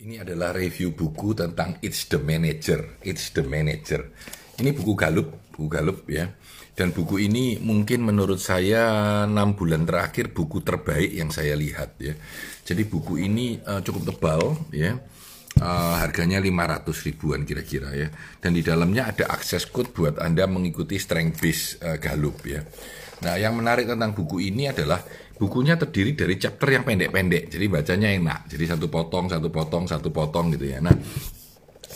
Ini adalah review buku tentang It's the Manager. It's the Manager. Ini buku Galup, buku Galup ya. Dan buku ini mungkin menurut saya 6 bulan terakhir buku terbaik yang saya lihat ya. Jadi buku ini uh, cukup tebal ya. Uh, harganya 500 ribuan kira-kira ya. Dan di dalamnya ada akses code buat Anda mengikuti strength base uh, Galup ya. Nah, yang menarik tentang buku ini adalah bukunya terdiri dari chapter yang pendek-pendek, jadi bacanya enak. Jadi satu potong, satu potong, satu potong gitu ya. Nah,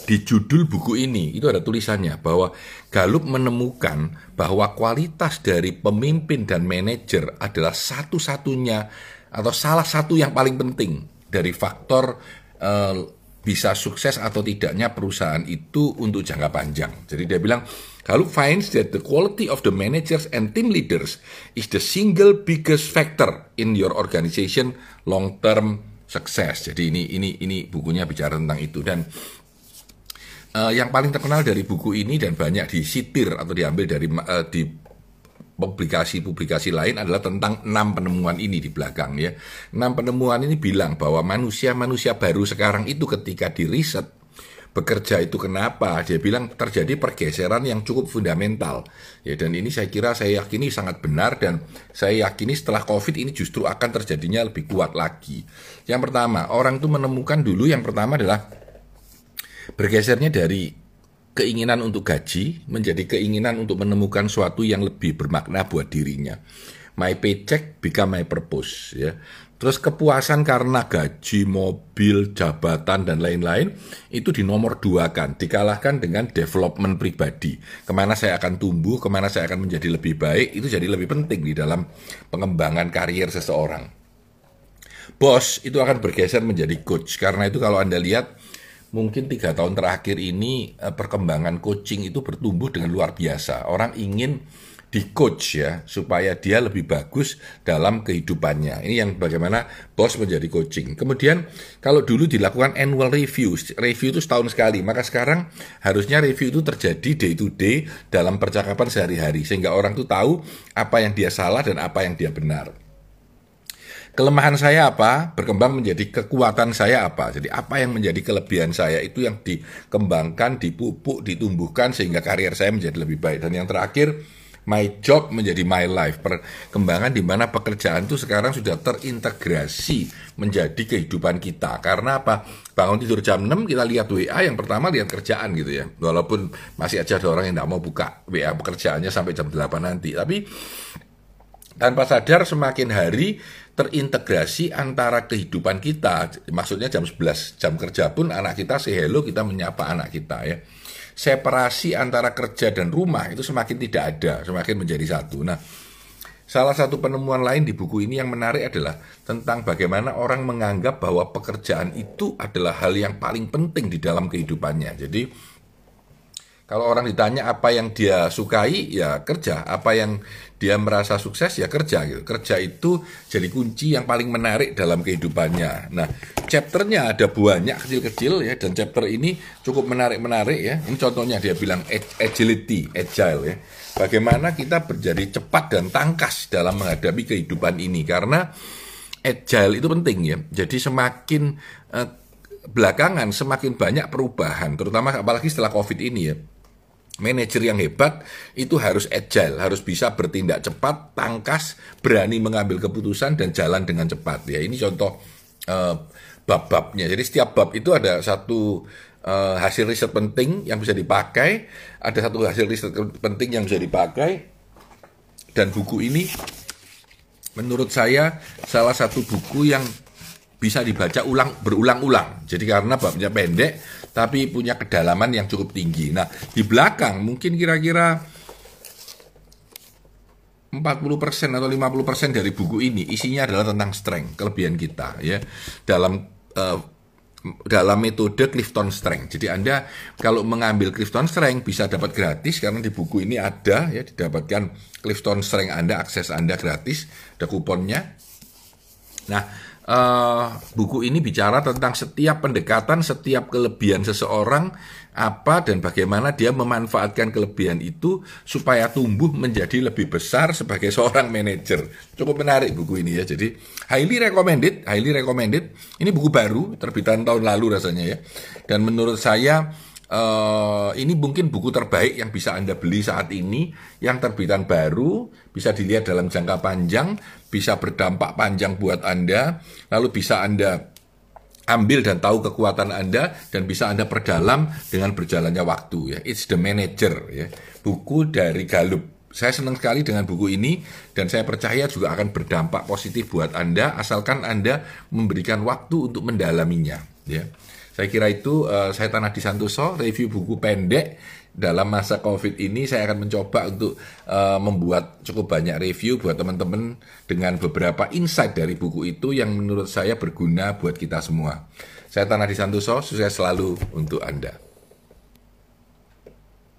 di judul buku ini itu ada tulisannya bahwa Galup menemukan bahwa kualitas dari pemimpin dan manajer adalah satu-satunya atau salah satu yang paling penting dari faktor uh, bisa sukses atau tidaknya perusahaan itu untuk jangka panjang. Jadi dia bilang Galup finds that the quality of the managers and team leaders is the single biggest factor in your organization long term success. Jadi ini ini ini bukunya bicara tentang itu dan uh, yang paling terkenal dari buku ini dan banyak disitir atau diambil dari uh, di publikasi-publikasi lain adalah tentang enam penemuan ini di belakang ya. Enam penemuan ini bilang bahwa manusia-manusia baru sekarang itu ketika di riset bekerja itu kenapa? Dia bilang terjadi pergeseran yang cukup fundamental. Ya dan ini saya kira saya yakini sangat benar dan saya yakini setelah Covid ini justru akan terjadinya lebih kuat lagi. Yang pertama, orang itu menemukan dulu yang pertama adalah bergesernya dari keinginan untuk gaji menjadi keinginan untuk menemukan suatu yang lebih bermakna buat dirinya. My paycheck become my purpose ya. Terus kepuasan karena gaji, mobil, jabatan, dan lain-lain itu di nomor dua kan, dikalahkan dengan development pribadi. Ke mana saya akan tumbuh, ke mana saya akan menjadi lebih baik, itu jadi lebih penting di dalam pengembangan karier seseorang. Bos itu akan bergeser menjadi coach, karena itu kalau Anda lihat, mungkin tiga tahun terakhir ini eh, perkembangan coaching itu bertumbuh dengan luar biasa. Orang ingin di coach ya supaya dia lebih bagus dalam kehidupannya. Ini yang bagaimana bos menjadi coaching. Kemudian kalau dulu dilakukan annual review, review itu setahun sekali, maka sekarang harusnya review itu terjadi day to day dalam percakapan sehari-hari sehingga orang itu tahu apa yang dia salah dan apa yang dia benar. Kelemahan saya apa? Berkembang menjadi kekuatan saya apa? Jadi apa yang menjadi kelebihan saya itu yang dikembangkan, dipupuk, ditumbuhkan sehingga karier saya menjadi lebih baik. Dan yang terakhir, my job menjadi my life. Perkembangan di mana pekerjaan itu sekarang sudah terintegrasi menjadi kehidupan kita. Karena apa? Bangun tidur jam 6 kita lihat WA yang pertama lihat kerjaan gitu ya. Walaupun masih aja ada orang yang tidak mau buka WA pekerjaannya sampai jam 8 nanti. Tapi tanpa sadar semakin hari terintegrasi antara kehidupan kita. Maksudnya jam 11 jam kerja pun anak kita say hello kita menyapa anak kita ya separasi antara kerja dan rumah itu semakin tidak ada, semakin menjadi satu. Nah, salah satu penemuan lain di buku ini yang menarik adalah tentang bagaimana orang menganggap bahwa pekerjaan itu adalah hal yang paling penting di dalam kehidupannya. Jadi kalau orang ditanya apa yang dia sukai, ya kerja. Apa yang dia merasa sukses, ya kerja. Gitu. Kerja itu jadi kunci yang paling menarik dalam kehidupannya. Nah, chapternya ada banyak kecil-kecil ya, dan chapter ini cukup menarik-menarik ya. Ini contohnya dia bilang agility, agile ya. Bagaimana kita menjadi cepat dan tangkas dalam menghadapi kehidupan ini. Karena agile itu penting ya. Jadi semakin eh, belakangan semakin banyak perubahan, terutama apalagi setelah COVID ini ya manajer yang hebat itu harus agile, harus bisa bertindak cepat, tangkas, berani mengambil keputusan dan jalan dengan cepat. Ya, ini contoh uh, bab-babnya. Jadi setiap bab itu ada satu uh, hasil riset penting yang bisa dipakai, ada satu hasil riset penting yang bisa dipakai, dan buku ini menurut saya salah satu buku yang bisa dibaca ulang berulang-ulang. Jadi karena babnya pendek tapi punya kedalaman yang cukup tinggi. Nah, di belakang mungkin kira-kira 40% atau 50% dari buku ini isinya adalah tentang strength, kelebihan kita ya. Dalam uh, dalam metode Clifton Strength. Jadi Anda kalau mengambil Clifton Strength bisa dapat gratis karena di buku ini ada ya didapatkan Clifton Strength Anda akses Anda gratis, ada kuponnya Nah, uh, buku ini bicara tentang setiap pendekatan, setiap kelebihan seseorang, apa dan bagaimana dia memanfaatkan kelebihan itu supaya tumbuh menjadi lebih besar sebagai seorang manajer. Cukup menarik buku ini ya. Jadi highly recommended, highly recommended. Ini buku baru, terbitan tahun lalu rasanya ya. Dan menurut saya uh, ini mungkin buku terbaik yang bisa Anda beli saat ini, yang terbitan baru, bisa dilihat dalam jangka panjang, bisa berdampak panjang buat Anda, lalu bisa Anda ambil dan tahu kekuatan Anda dan bisa Anda perdalam dengan berjalannya waktu ya. It's the manager ya. Buku dari Galup. Saya senang sekali dengan buku ini dan saya percaya juga akan berdampak positif buat Anda asalkan Anda memberikan waktu untuk mendalaminya ya. Saya kira itu uh, saya Tanah di Santoso review buku pendek dalam masa COVID ini saya akan mencoba untuk uh, membuat cukup banyak review buat teman-teman dengan beberapa insight dari buku itu yang menurut saya berguna buat kita semua. Saya Tanah di Santoso, sukses selalu untuk Anda.